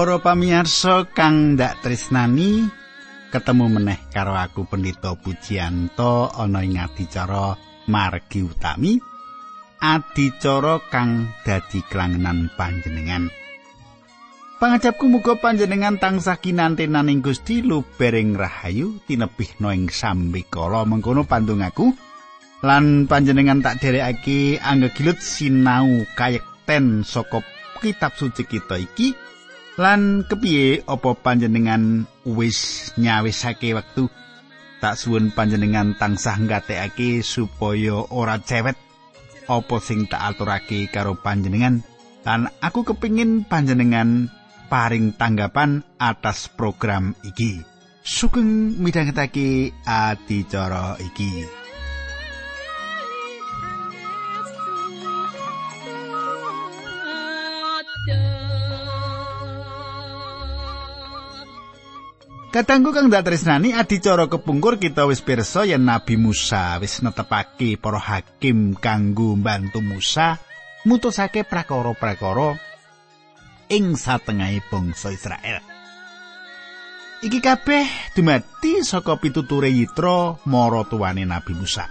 Para pamirsa kang ndak tresnani, ketemu meneh karo aku Pendito Pujianto ana ing adicara Margi Utami. Adicara kang dadi klangenan panjenengan. Pangajapku muga panjenengan tansah kinantenaning Gusti lubering rahayu tinebih ing sambikala mengkono pandongaku lan panjenengan tak derekake anggegilut sinau kayekten saka kitab suci kita iki lan kepiye apa panjenengan wis nyawisake wektu tak suwun panjenengan tansah nggatekake supaya ora cewet apa sing tak aturake karo panjenengan lan aku kepingin panjenengan paring tanggapan atas program iki. Sugeng midhangetake adicara iki. Katanggu kang dak tresnani adicara kepungkur kita wis pirsa yen Nabi Musa wis netepake para hakim kanggo bantu Musa mutusake prakara-prakara ing satengahing bangsa Israel. Iki kabeh dumadi saka pituture Yitro mara tuwane Nabi Musa.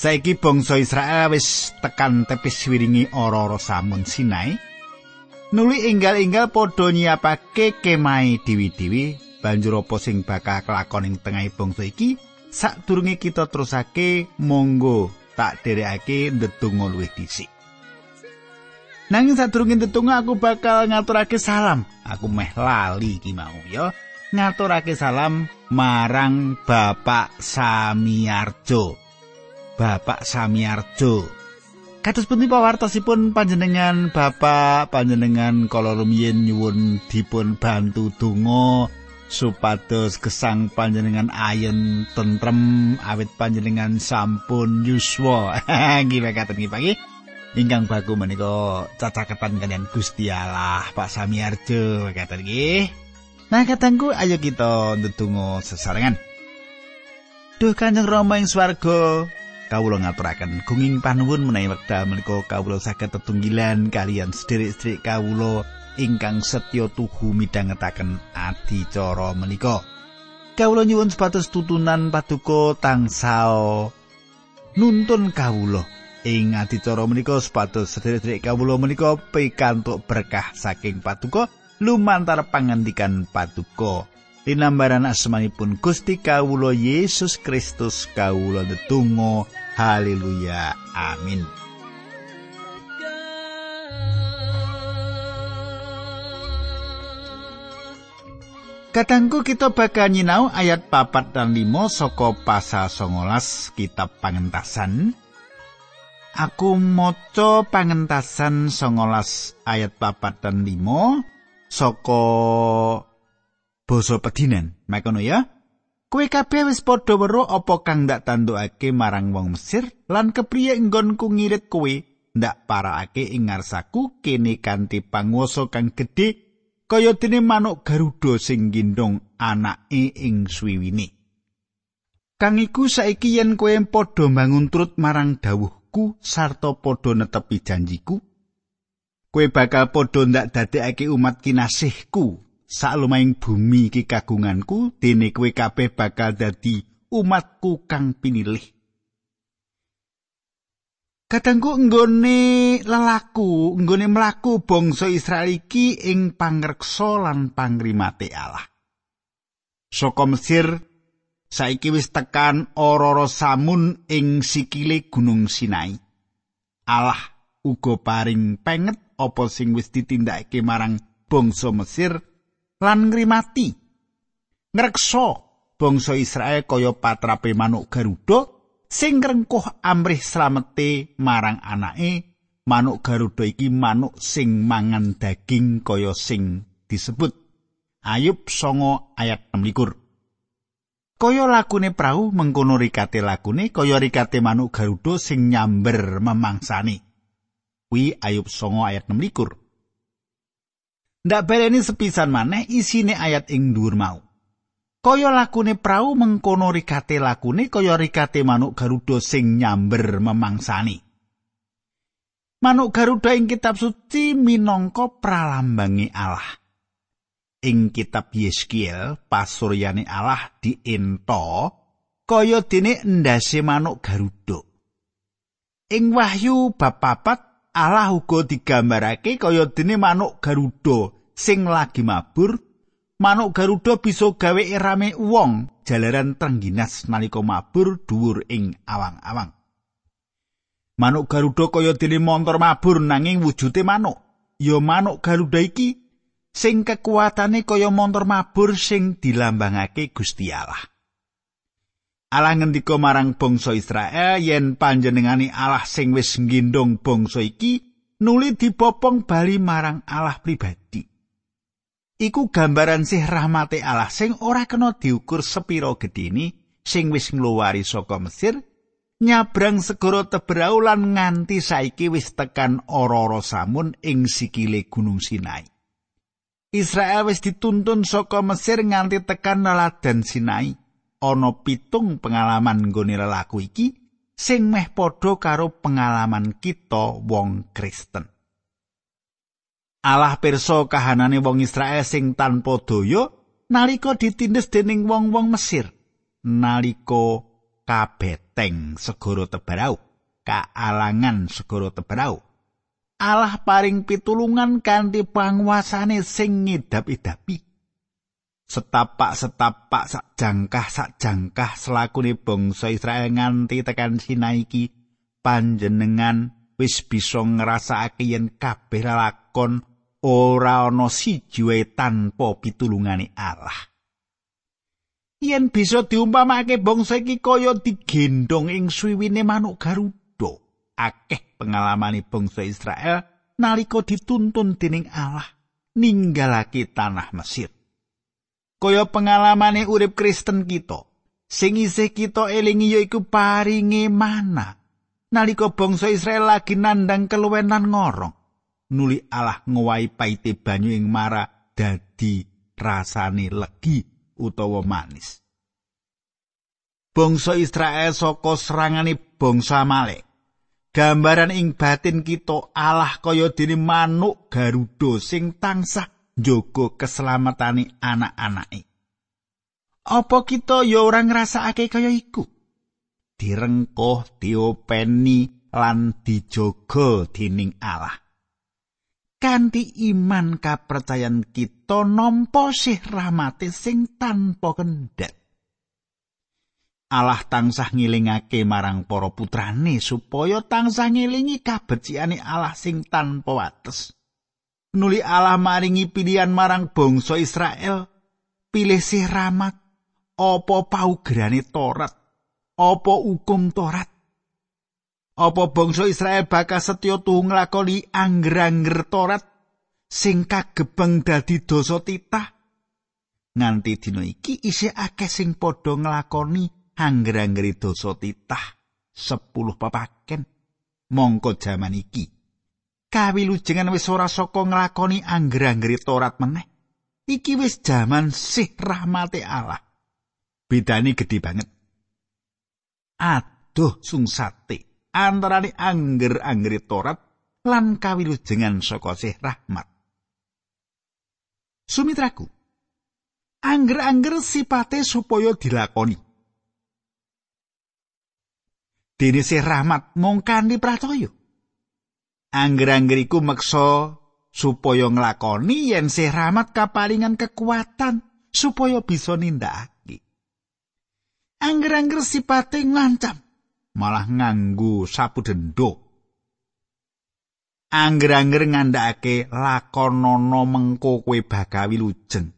Saiki bangsa Israel wis tekan tepis wiringi ora-ora samun Sinai. Nuli inggal-inggal padha nyiapake kemai dewi-dewi banjur apa sing bakal kelakon ing tengahing bangsa iki sadurunge kita terusake monggo tak derekake ndedonga luwih dhisik. Nanging sadurunge tetungga aku bakal ngaturake salam. Aku meh lali iki mau ya. Ngaturake salam marang Bapak Samiarjo. Bapak Samiarjo. Kados pundi pawartosipun panjenengan Bapak panjenengan kala rumiyin nyuwun dipun bantu donga supados gesang panjenengan ayen tentrem awit panjenengan sampun yuswa. Nggih katen nggih Pak ingkang baku menika cacaketan kalian Gusti Allah Pak Samiarjo kata nggih. Nah katangku ayo kita ndedonga sesarengan. Duh Kanjeng Rama ing swarga. Kawula ngaturaken gunging panuwun menawi wekdal menika kawula saged tetunggilan kalian sederek-sederek kawula ingkang setya tuhu midhangetaken adicara menika. Kawula nyuwun sepatus tutunan paduka tangsal nuntun kawula ing adicara menika sepatus sederek kawula menika pikantuk berkah saking patuko lumantar pangandikan patuko linambaran asmanipun Gusti kawula Yesus Kristus kawula netunggal haleluya. Amin Katangku kita bakal nyinau ayat papat dan limo soko pasal songolas kitab pangentasan Aku maca pangentasan 19 ayat 4 dan 5 saka basa pedinan. Makono ya. Kowe kabeh wis padha weruh apa kang ndak tandukake marang wong Mesir lan kepriye enggonku ngirit kowe ndak parakake ing ngarsaku kene kanthi panguwasa kang gedhe kaya dene manuk garuda sing gendong anake ing swiwine. Kang iku saiki yen kowe padha bangun turut marang dawuh janjiku sarta padha netepi janjiku kowe bakal padha ndak dadekake umat kinasihku salumahing bumi iki kagunganku dene kowe kabeh bakal dadi umatku kang pinilih Kadangku nggone lelaku, nggone mlaku bangsa Israel iki ing pangreksa lan pangrimate Allah. Saka Mesir saiki wis tekan ora samun ing sikile gunung Sinai. Allah uga paring penget apa sing wis ditindakake marang bangsa Mesir lan ngrimati. Ngreksa bangsa Israel kaya patrape manuk garuda sing rengkuh amrih slamete marang anake. Manuk garuda iki manuk sing mangan daging kaya sing disebut. Ayub songo ayat 6 Kaya lakune prau mengkono rikate lakune kaya rikate manuk garuda sing nyamber memangsani. Wi Ayub 9 ayat 6 likur. Ndak bereni sepisan maneh isine ayat ing dhuwur mau. Kaya lakune prau mengkono rikate lakune kaya rikate manuk garuda sing nyamber memangsani. Manuk garuda ing kitab suci minangka pralambange Allah. ing kitab Yeskiel pasuryane Allah diento kaya dene endase manuk garuda. Ing Wahyu bab papat Allah uga digambarake kaya dene manuk garuda sing lagi mabur. Manuk garuda bisa gawe irame wong jalaran tengginas nalika mabur dhuwur ing awang-awang. Manuk garuda kaya dene montor mabur nanging wujude manuk. Ya manuk garuda iki sing kekuatane kaya montor mabur sing dilambangake Gusti Allah. Allah ngendika marang bangsa Israel yen panjenengani Allah sing wis nggindong bangsa iki nuli dipopong bali marang Allah pribadi. Iku gambaran sih rahmate Allah sing ora kena diukur sepiro gedini sing wis ngluwari saka Mesir nyabrang segara Teberau lan nganti saiki wis tekan ora-ora samun ing sikile Gunung Sinai. Israel wis dituntun saka Mesir nganti tekan Naladan Sinai. Ana pitung pengalaman nggone lelaku iki sing meh padha karo pengalaman kita wong Kristen. Allah pirsa kahanane wong Israel sing tanpa daya nalika ditindes dening wong-wong Mesir. Nalika kabeteng segara Tebarau, kaalangan segara Tebarau. Allah paring pitulungan kanthi panguasane sing ngidap-idapi. Setapak-setapak sak jangkah sak selakune bangsa Israel nganti tekan Sinai iki panjenengan wis bisa ngrasakake yen kabeh lakon ora ana siji wae tanpa pitulungane Allah. Yen bisa diumpamake bangsa iki kaya digendong ing swiwine manuk garuda, akeh pengalamane bangsa Israel nalika dituntun dening Allah ninggalake tanah Mesir. Kaya pengalamane urip Kristen kita, sing isih kita elingi yaiku paringe mana. Nalika bangsa Israel lagi nandang keluwenan ngorong, nuli Allah ngowahi paite banyu ing mara dadi rasane legi utawa manis. Bangsa Israel saka serangane bangsa Amalek gambaran ing batin kita Allah kaya dene manuk garuda sing tansah njogo keselamatane anak-anake. Apa kita ya ora ngrasakake kaya iku? Direngkuh, diopeni lan dijogo dening Allah. Kanthi iman kapercayan kita nampa sih rahmate sing tanpa kendhat. Allah tansah ngilingake marang para putrane supaya tansah ngilingi kabeciane Allah sing tanpa wates. Nuli Allah maringi pilihan marang bangsa Israel, pilih si rahmat, apa paugerane Torat, apa hukum Torat. Apa bangsa Israel bakal setya tuhu nglakoni angger-angger Torat sing kagebeng dadi dosa titah? Nganti dina iki isih akeh sing padha nglakoni angger-anggeri dosa titah. Sepuluh papaken. Mongko jaman iki kawilujengan wis ora saka nglakoni angger-anggeri torat meneh. Iki wis jaman sih rahmate Allah. Bedane gedhe banget. Aduh sungsate antarane angger-anggeri torat lan kawilujengan saka sih rahmat sumitraku angger-angger sipate supaya dilakoni dene sih rahmat mung kanthi pracaya. Angger-angger iku meksa supaya nglakoni yen sih rahmat kapalingan kekuatan supaya bisa nindakake. Angger-angger sipate ngancam malah nganggo sapu dendok. Angger-angger ngandhakake lakonana mengko kowe bakal wilujeng.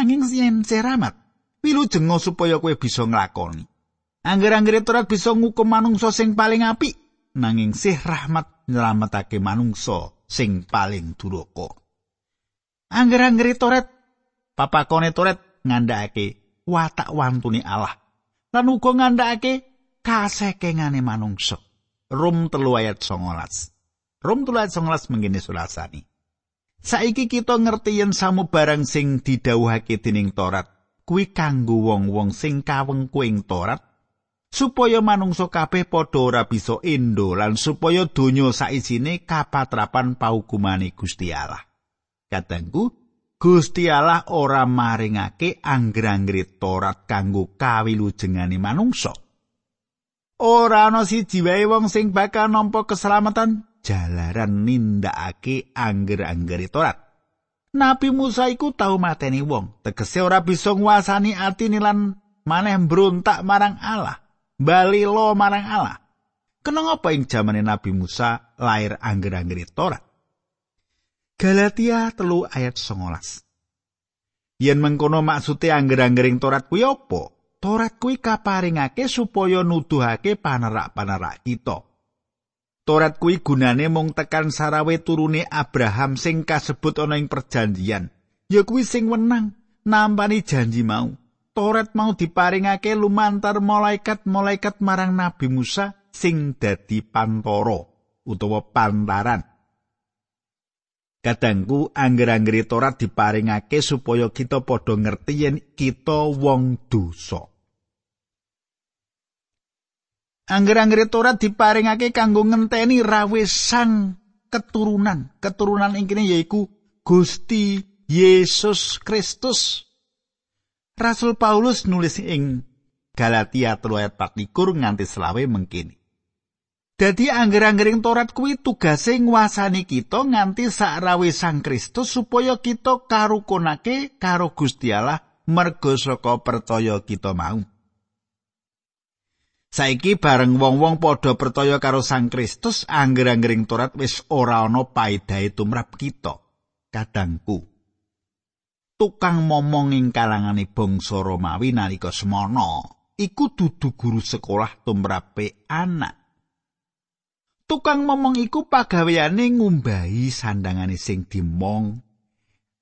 Anging yen sih rahmat wilujeng supaya kowe bisa nglakoni. Angger-angger Torat bisa ngukum manungsa sing paling apik, nanging sih rahmat nyelametake manungsa sing paling duraka. Angger-angger Torat papakone Torat ngandhakake watak wantune Allah lan uga ngandhakake kasekengane manungsa. Rum telu ayat 19. Rum telu ayat 19 mengene sulasani. Saiki kita ngerti yen samu barang sing didhawuhake dening Torat kuwi kanggo wong-wong sing kawengku ing Torat supaya manungsa kabeh padha ora bisa endo lan supaya donya saisine kapatrapan paukumane Gusti Allah. Katengku, Gusti Allah ora maringake angger-anggere Torat kanggo kawilujengane manungsa. Ora ana siji wae wong sing bakal nampa keselamatan jalaran nindakake angger-anggere Torat. Nabi Musa iku tau mateni wong, tegese ora bisa nguasani atine lan maneh mbrontak marang Allah, bali lo marang Allah. Kenapa ing jamane Nabi Musa lair angger-anggere Torat? Galatia telu ayat 19. Yen mengkono maksude angger-anggering Torat kuwi apa? Torat kuwi kaparingake supaya nuduhake panerak-panerak kita. Torat kuwi gunane mung tekan sarawe turune Abraham sing kasebut ana ing perjanjian. Ya kuwi sing wenang nampani janji mau. Torat mau diparingake lumantar malaikat-malaikat marang Nabi Musa sing dadi pantoro utawa pantaran. Kadangku angger-anggere Torat diparingake supaya kita padha ngerti yen kita wong dosa. Angger-anggere Torat diparingake kanggo ngenteni rawe sang keturunan. Keturunan ing kene yaiku Gusti Yesus Kristus. Rasul Paulus nulis ing Galatia 3 ayat 24 nganti selawe mengkini. Dadi angger-anggering Torat kuwi tugase nguasani kita nganti sakrawe Sang Kristus supaya kita karukunake karo Gusti Allah merga saka percaya kita mau. Saiki bareng wong-wong padha percaya karo Sang Kristus, angger-anggering Torat wis ora ana paedahe tumrap kita. Kadangku. Tukang momong ing kalangane bangsa Romawi nalika semana iku dudu guru sekolah tumrape anak. Tukang momong iku pagaweane ngumbahi sandangane sing dimong.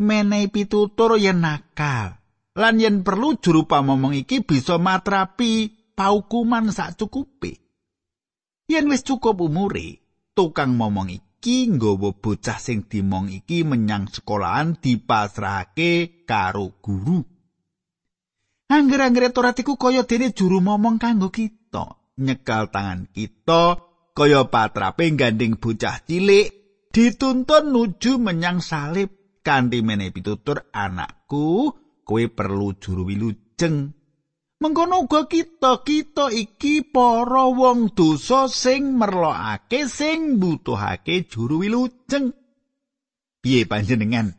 Menehi pitutur yen nakal. Lan yen perlu juru pamomong iki bisa matrapi paukuman sak cukupe. Yen wis cukup umure, tukang momong iki nggawa bocah sing dimong iki menyang sekolahan dipasrahake karo guru. Angger-anggere Torat iku kaya dene juru momong kanggo kita, nyekal tangan kita kaya patrape gandeng bocah cilik dituntun nuju menyang salib kanthi menehi pitutur anakku kowe perlu juru wilujeng mengkono uga kita kita iki para wong dosa sing merlokake sing butuhake juru wilujeng. Piye panjenengan?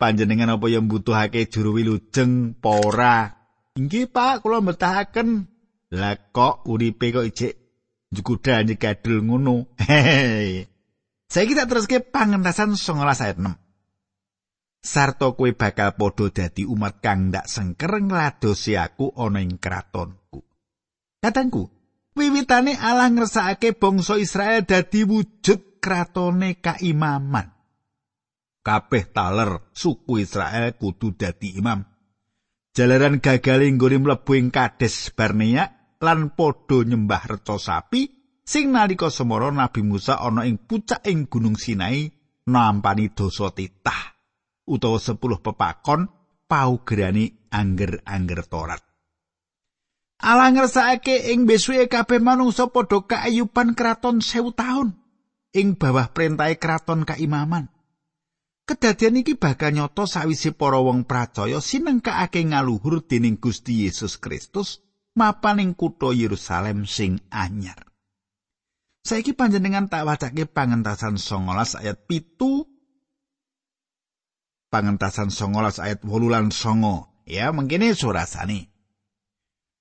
Panjenengan apa yang butuhake juru wilujeng? Ora. Inggih Pak kula mbetahaken. Lah kok uripe kok ijek Jukuda nyekadul ngono. Saya kita terus ke pangentasan songolas ayat 6. Sarto kue bakal podo dadi umat kang ndak sengker ngladosi aku ana ing kratonku. Katangku, wiwitane Allah ngersakake bangsa Israel dadi wujud kratone kaimaman. Kabeh taler suku Israel kudu dadi imam. Jalaran gagal nggone mlebu ing Kades Barnea lan padha nyembah reca sapi sing nalika semara Nabi Musa ana ing pucak ing Gunung Sinai nampani dosa titah utawa sepuluh pepakon paugerani angger-angger Torat. Allah ngersakake ing besuke kabeh manungsa padha kaayuban kraton sewu taun ing bawah perintahe kraton kaimaman. Kedadian iki bakal nyoto sawise para wong pracaya sinengkake ngaluhur dening Gusti Yesus Kristus mapaning kutha Yerusalem sing anyar. Saiki panjenengan tak wacake pangentasan 19 ayat pitu pangentasan 19 ayat 8 lan 9 ya mengkene surasane.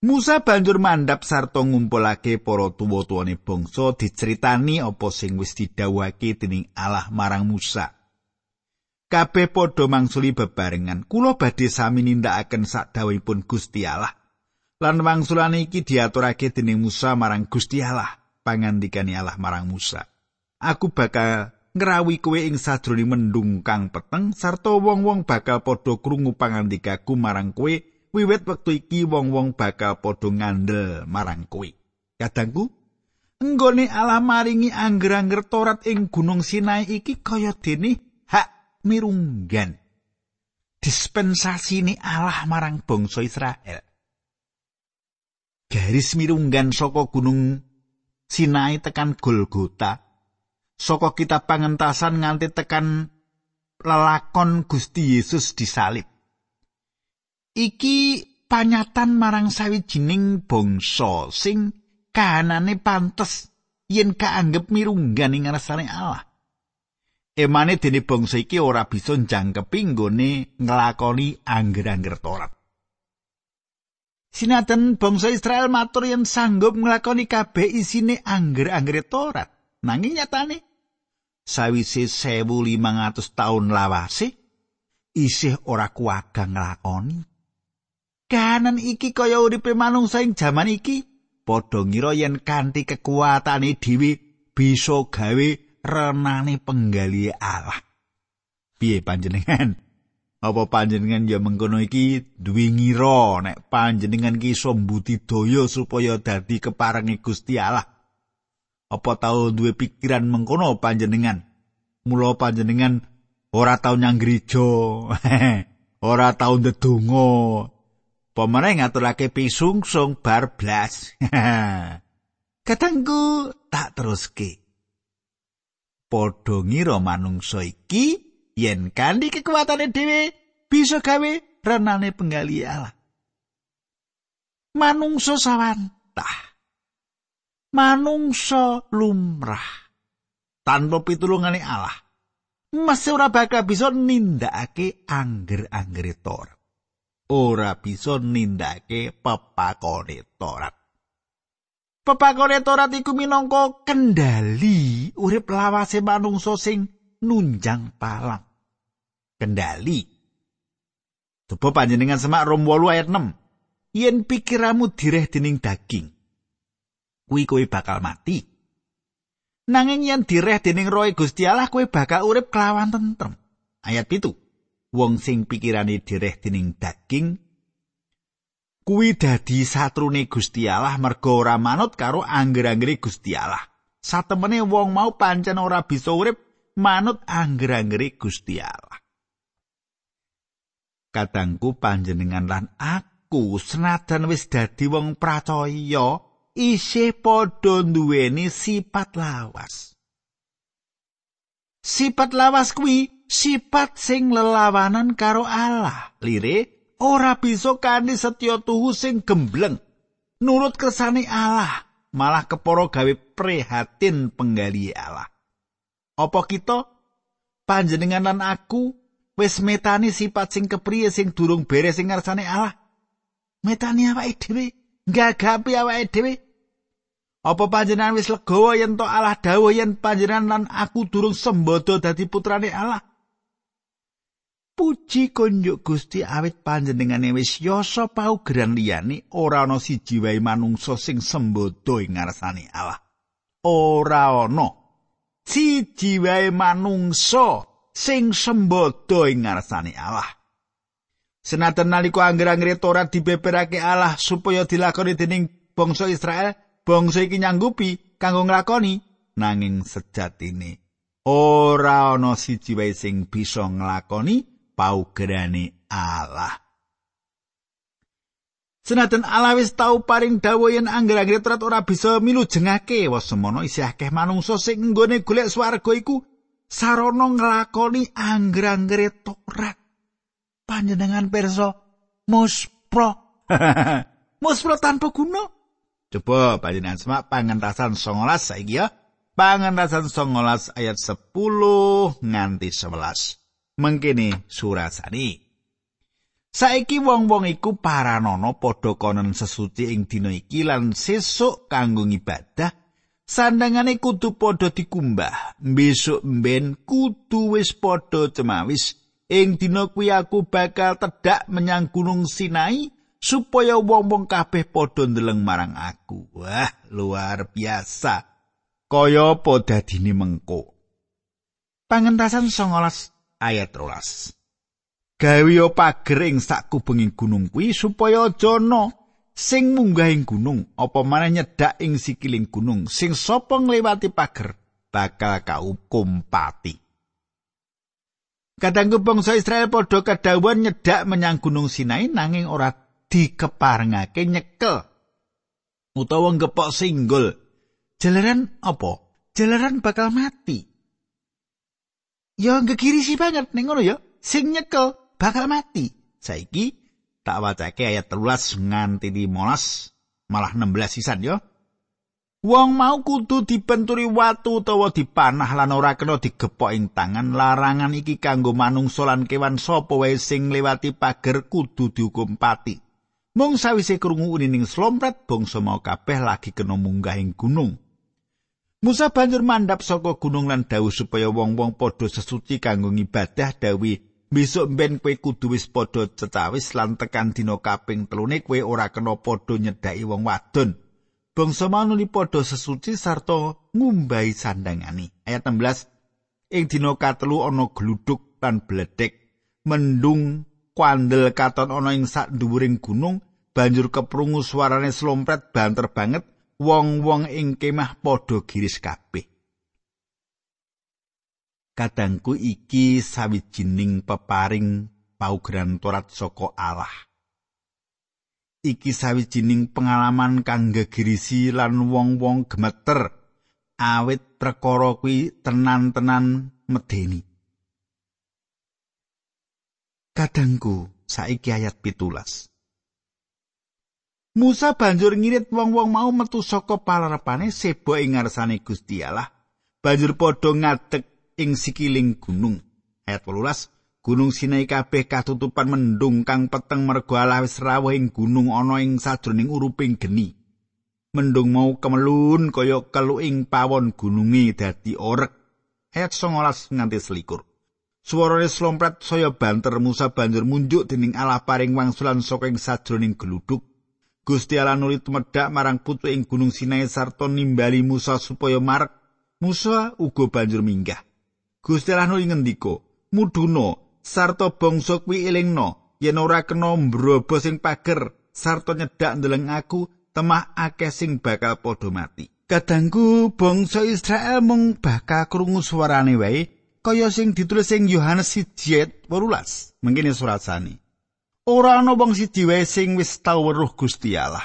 Musa banjur mandap sarta ngumpulake para tuwa-tuwane bangsa diceritani apa sing wis didhawuhake dening Allah marang Musa. Kabeh padha mangsuli bebarengan, kula badhe sami nindakaken sakdawuhipun Gusti Allah. Lan wangsulane iki diaturake dening Musa marang Gusti Allah, pangandikane Allah marang Musa. Aku bakal ngrawi kowe ing sadroning mendung kang peteng sarta wong-wong bakal padha krungu pangandikaku marang kowe wiwit wektu iki wong-wong bakal padha ngandel marang kowe. Kadangku, enggone Allah maringi angger-angger Torat ing Gunung Sinai iki kaya dene hak mirunggan. Dispensasi ini Allah marang bangsa Israel. garis mirunggan saka gunung Sinai tekan Golgota saka kitab pangentasan nganti tekan lelakon Gusti Yesus disalib. Iki panyatan marang sawijining bangsa sing kahanane pantes yen kaanggep mirunggan ing ngarsane Allah. Emane dene bangsa iki ora bisa njangkepi nggone nglakoni angger-angger Taurat. Sinaten bangsa Israel matur yen sanggup nglakoni kabeh isine angger-angger Taurat, nanging nyatane sawise 1500 taun lawase isih ora kuwagang nglakoni. Kahanan iki kaya uripe manungsa ing jaman iki padha ngira yen kanthi kekuatane dhewe bisa gawe renane penggali Allah. Piye panjenengan? Apa panjenengan ya mengkono iki duwe ngira nek panjenengan ki iso mbudidaya supaya dadi keparengi Gusti Allah? Apa tau duwe pikiran mengkono panjenengan? Mula panjenengan ora tau nyang gereja, ora tau ndedonga. Pemene ngaturake pisungsung bar blas. Katangku tak teruske. Podho ngira manungsa iki yen kanthi kekuatane dhewe bisa gawe renane penggali Allah. Manungsa sawantah. Manungsa lumrah. Tanpa pitulungane Allah. Masih ora bakal bisa nindakake angger-anggere Taurat. Ora bisa nindakake pepakone Taurat. Pepakone Taurat iku minangka kendali urip lawase manungsa sing nunjang palang. kendali. Coba panjenengan semak Rom 8 ayat 6. Yen pikiramu direh dening daging, kuwi kowe bakal mati. Nanging yen direh dening roh Gusti Allah kowe bakal urip kelawan tentrem. Ayat pitu. Wong sing pikirane direh dening daging kuwi dadi satrune Gusti Allah merga ora manut karo angger-anggere Gusti Allah. Satemene wong mau pancen ora bisa urip manut angger-anggere Gusti Allah. kadangku panjenengan lan aku senajan wis dadi wong pracaya isih padha duweni sifat lawas. Sifat lawas kuwi sifat sing lelawanan karo Allah. Lire ora bisa kanthi setya tuhu sing gembleng. Nurut kersane Allah malah keporo gawe prihatin penggali Allah. Apa kita? Panjenengan lan aku wis metani sifat sing kepriye sing durung beres sing ngarsane Allah. Metani awake dhewe, gagapi awake dhewe. Apa panjenengan wis legawa yen to Allah dawuh yen panjenengan lan aku durung sembodo dadi putrane Allah? Puji konjuk Gusti awit panjenengane wis yasa paugeran liyane ora ana siji wae manungsa sing sembodo ing ngarsane Allah. Ora ana siji wae manungsa sing sembodo ing ngarsane Allah. Senajan nalika angger-anggere Torat dibeberake Allah supaya dilakoni dening bangsa Israel, bangsa iki nyanggupi kanggo nglakoni nanging sejatine ora ana siji wae sing bisa nglakoni paugerane Allah. Senajan Allah wis tau paring dawuh yen angger-anggere Torat ora bisa milu jengake, wis semono isih akeh manungsa sing nggone golek swarga iku sarana nglakoni angger-anggere Taurat. Panjenengan perso muspro. muspro tanpa guna. Coba panjenengan semak pangentasan 19 saiki ya. Pangentasan 19 ayat 10 nganti 11. Mengkini surasani. Saiki wong-wong iku paranono padha konen sesuci ing dina iki lan sesuk kanggo ibadah sandangane kudu padha dikumbah besok mben kudu wis padha cemawis ing dina kuwi aku bakal tedhak menyang gunung Sinai supaya wong-wong kabeh padha ndeleng marang aku. Wah luar biasa. Kaya apa dadine mengko pangentasan 19 ayat 13 gawe pager ing sak kubenging gunung kuwi supaya aja sing munggah ing gunung apa maneh nyedak ing sikiling gunung sing sapa ngliwati pager bakal kaukum pati Kadangku bangsa Israel padha kadhawuhan nyedak menyang gunung Sinai nanging ora dikeparengake nyekel utawa ngepok singgul jalaran apa jalaran bakal mati ya gegirisi banget ning ngono ya. Sing nyekel bakal mati. Saiki tak wacake ayat 13 nganti 15 malah 16 sisan ya. Wong mau kudu dipenturi watu utawa dipanah lan ora kena digepok ing tangan. Larangan iki kanggo manungsa lan kewan sapa wae sing liwati pager kudu dihukum pati. Mung sawise krungu unining slompret bangsa mau kabeh lagi kena munggah ing gunung. Musa banjur mandhap saka gunung lan dawuh supaya wong-wong padha sesuci kanggo ngibadah dawi besok ben kowe kudu wis padha cecawis lan tekan dina kaping telune kowe ora kena padha nyedhaki wong wadon. Bangsa manuli padha sesuci sarta ngumbahi sandangani. Ayat 16 Ing dina katelu ana gluduk lan bledek mendung kwandel katon ana ing sak dhuwuring gunung banjur keprungu suarane slompret banter banget wong-wong ing kemah padha giris kabeh. Kadangku iki sawijining peparing paugeran Torat saka Allah. Iki sawijining pengalaman kang gegirisi lan wong-wong gemeter. Awit perkara kuwi tenan-tenan medeni. Kadangku saiki ayat pitulas. Musa banjur ngirit wong-wong mau metu saka palarepane sebo ing ngarsane Gusti Allah. Banjur padha ngadeg ing sikiling gunung. Ayat 18 Gunung Sinai kabeh katutupan mendung kang peteng mergo Allah wis rawuh ing gunung ana ing sajroning uruping geni. Mendung mau kemelun kaya kelu ing pawon gunungi dadi orek. Ayat 19 nganti selikur. Suarane slompret saya banter Musa banjur munjuk dening Allah paring wangsulan saka ing sajroning geluduk. Gusti Allah nuli tumedhak marang putu ing Gunung Sinai sarta nimbali Musa supaya marek. Musa uga banjur minggah. Gusti Allah nuli ngendika, "Muduna sarta bangsa kuwi elingno. Yen ora kena mbrobo sing pager sarta nyedak ndeleng aku temah akeh sing bakal padha mati. Kadangku bangsa Israel mung bakal krungu suarane wae kaya sing ditulis ing Yohanes 1:18 mengkene surat sani. Ora ana wong siji wae sing wis tau weruh Gusti Allah.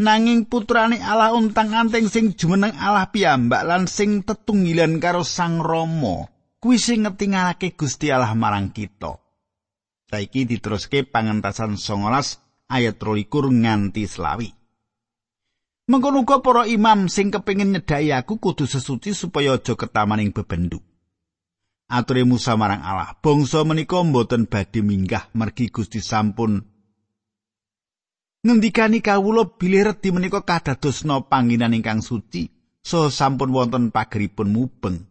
Nanging putrane Allah untang-anting sing jumeneng Allah piyambak lan sing tetunggilan karo Sang Rama kuwi sing ngetingalake Gusti Allah marang kita. Saiki diteruske pangentasan 19 ayat 23 nganti selawi. Mengkono uga para imam sing kepengin nyedhaki aku kudu sesuci supaya aja ketamaning bebendu. Ature Musa marang Allah, bangsa menika mboten badhe minggah mergi Gusti sampun ngendikani kawula bilih redi menika kadadosna pangginan ingkang suci, so sampun wonten pageripun mubeng.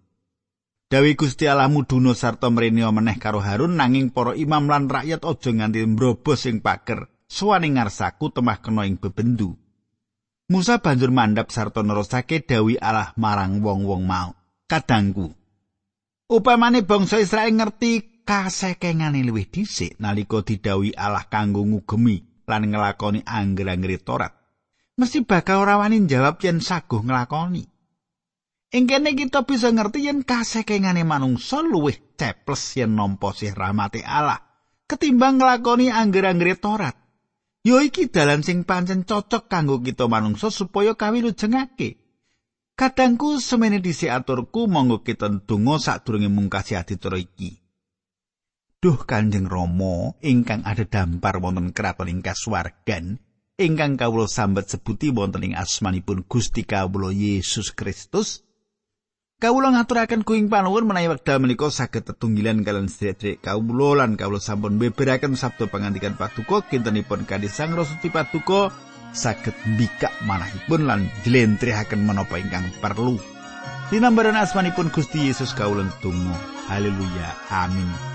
Dawi Gusti Allah muduna sarta mrene meneh karo Harun nanging para imam lan rakyat aja nganti mbrobos sing pager suwane ngarsaku temah kena ing bebendu. Musa banjur mandhap sarta nerusake dawi Allah marang wong-wong mau. Kadangku. Upamane bangsa Israel ngerti kasekengane luwih dhisik nalika didawi Allah kanggo ngugemi lan nglakoni angger-anggere Torat. Mesti bakal ora wani jawab yen saguh nglakoni. Ing kene kita bisa ngerti yen kasekengane manungsa luwih ceples yen nampa sih rahmati Allah ketimbang nglakoni angger-anggere Torat. Yo iki dalan sing pancen cocok kanggo kita manungsa supaya kawilujengake. Kadangku semene disi aturku monggo kita ndonga sadurunge mungkasi adicara iki. Duh Kanjeng Rama ingkang ada dampar wonten kraton ing kasuwargan ingkang kawula sambet sebuti wonten ing asmanipun Gusti kawula Yesus Kristus. Kawula ngaturaken kuing panuwun menawi wekdal menika saged tetunggilan kalian sedherek kawula lan kawula sampun beberaken sabda pangandikan Paduka kintenipun kanthi Sang Rasuti Paduka saged mbikak manahipun lan jlentrehake menapa ingkang perlu. Dinambaran asmanipun Gusti Yesus kawula tunggu. Haleluya. Amin.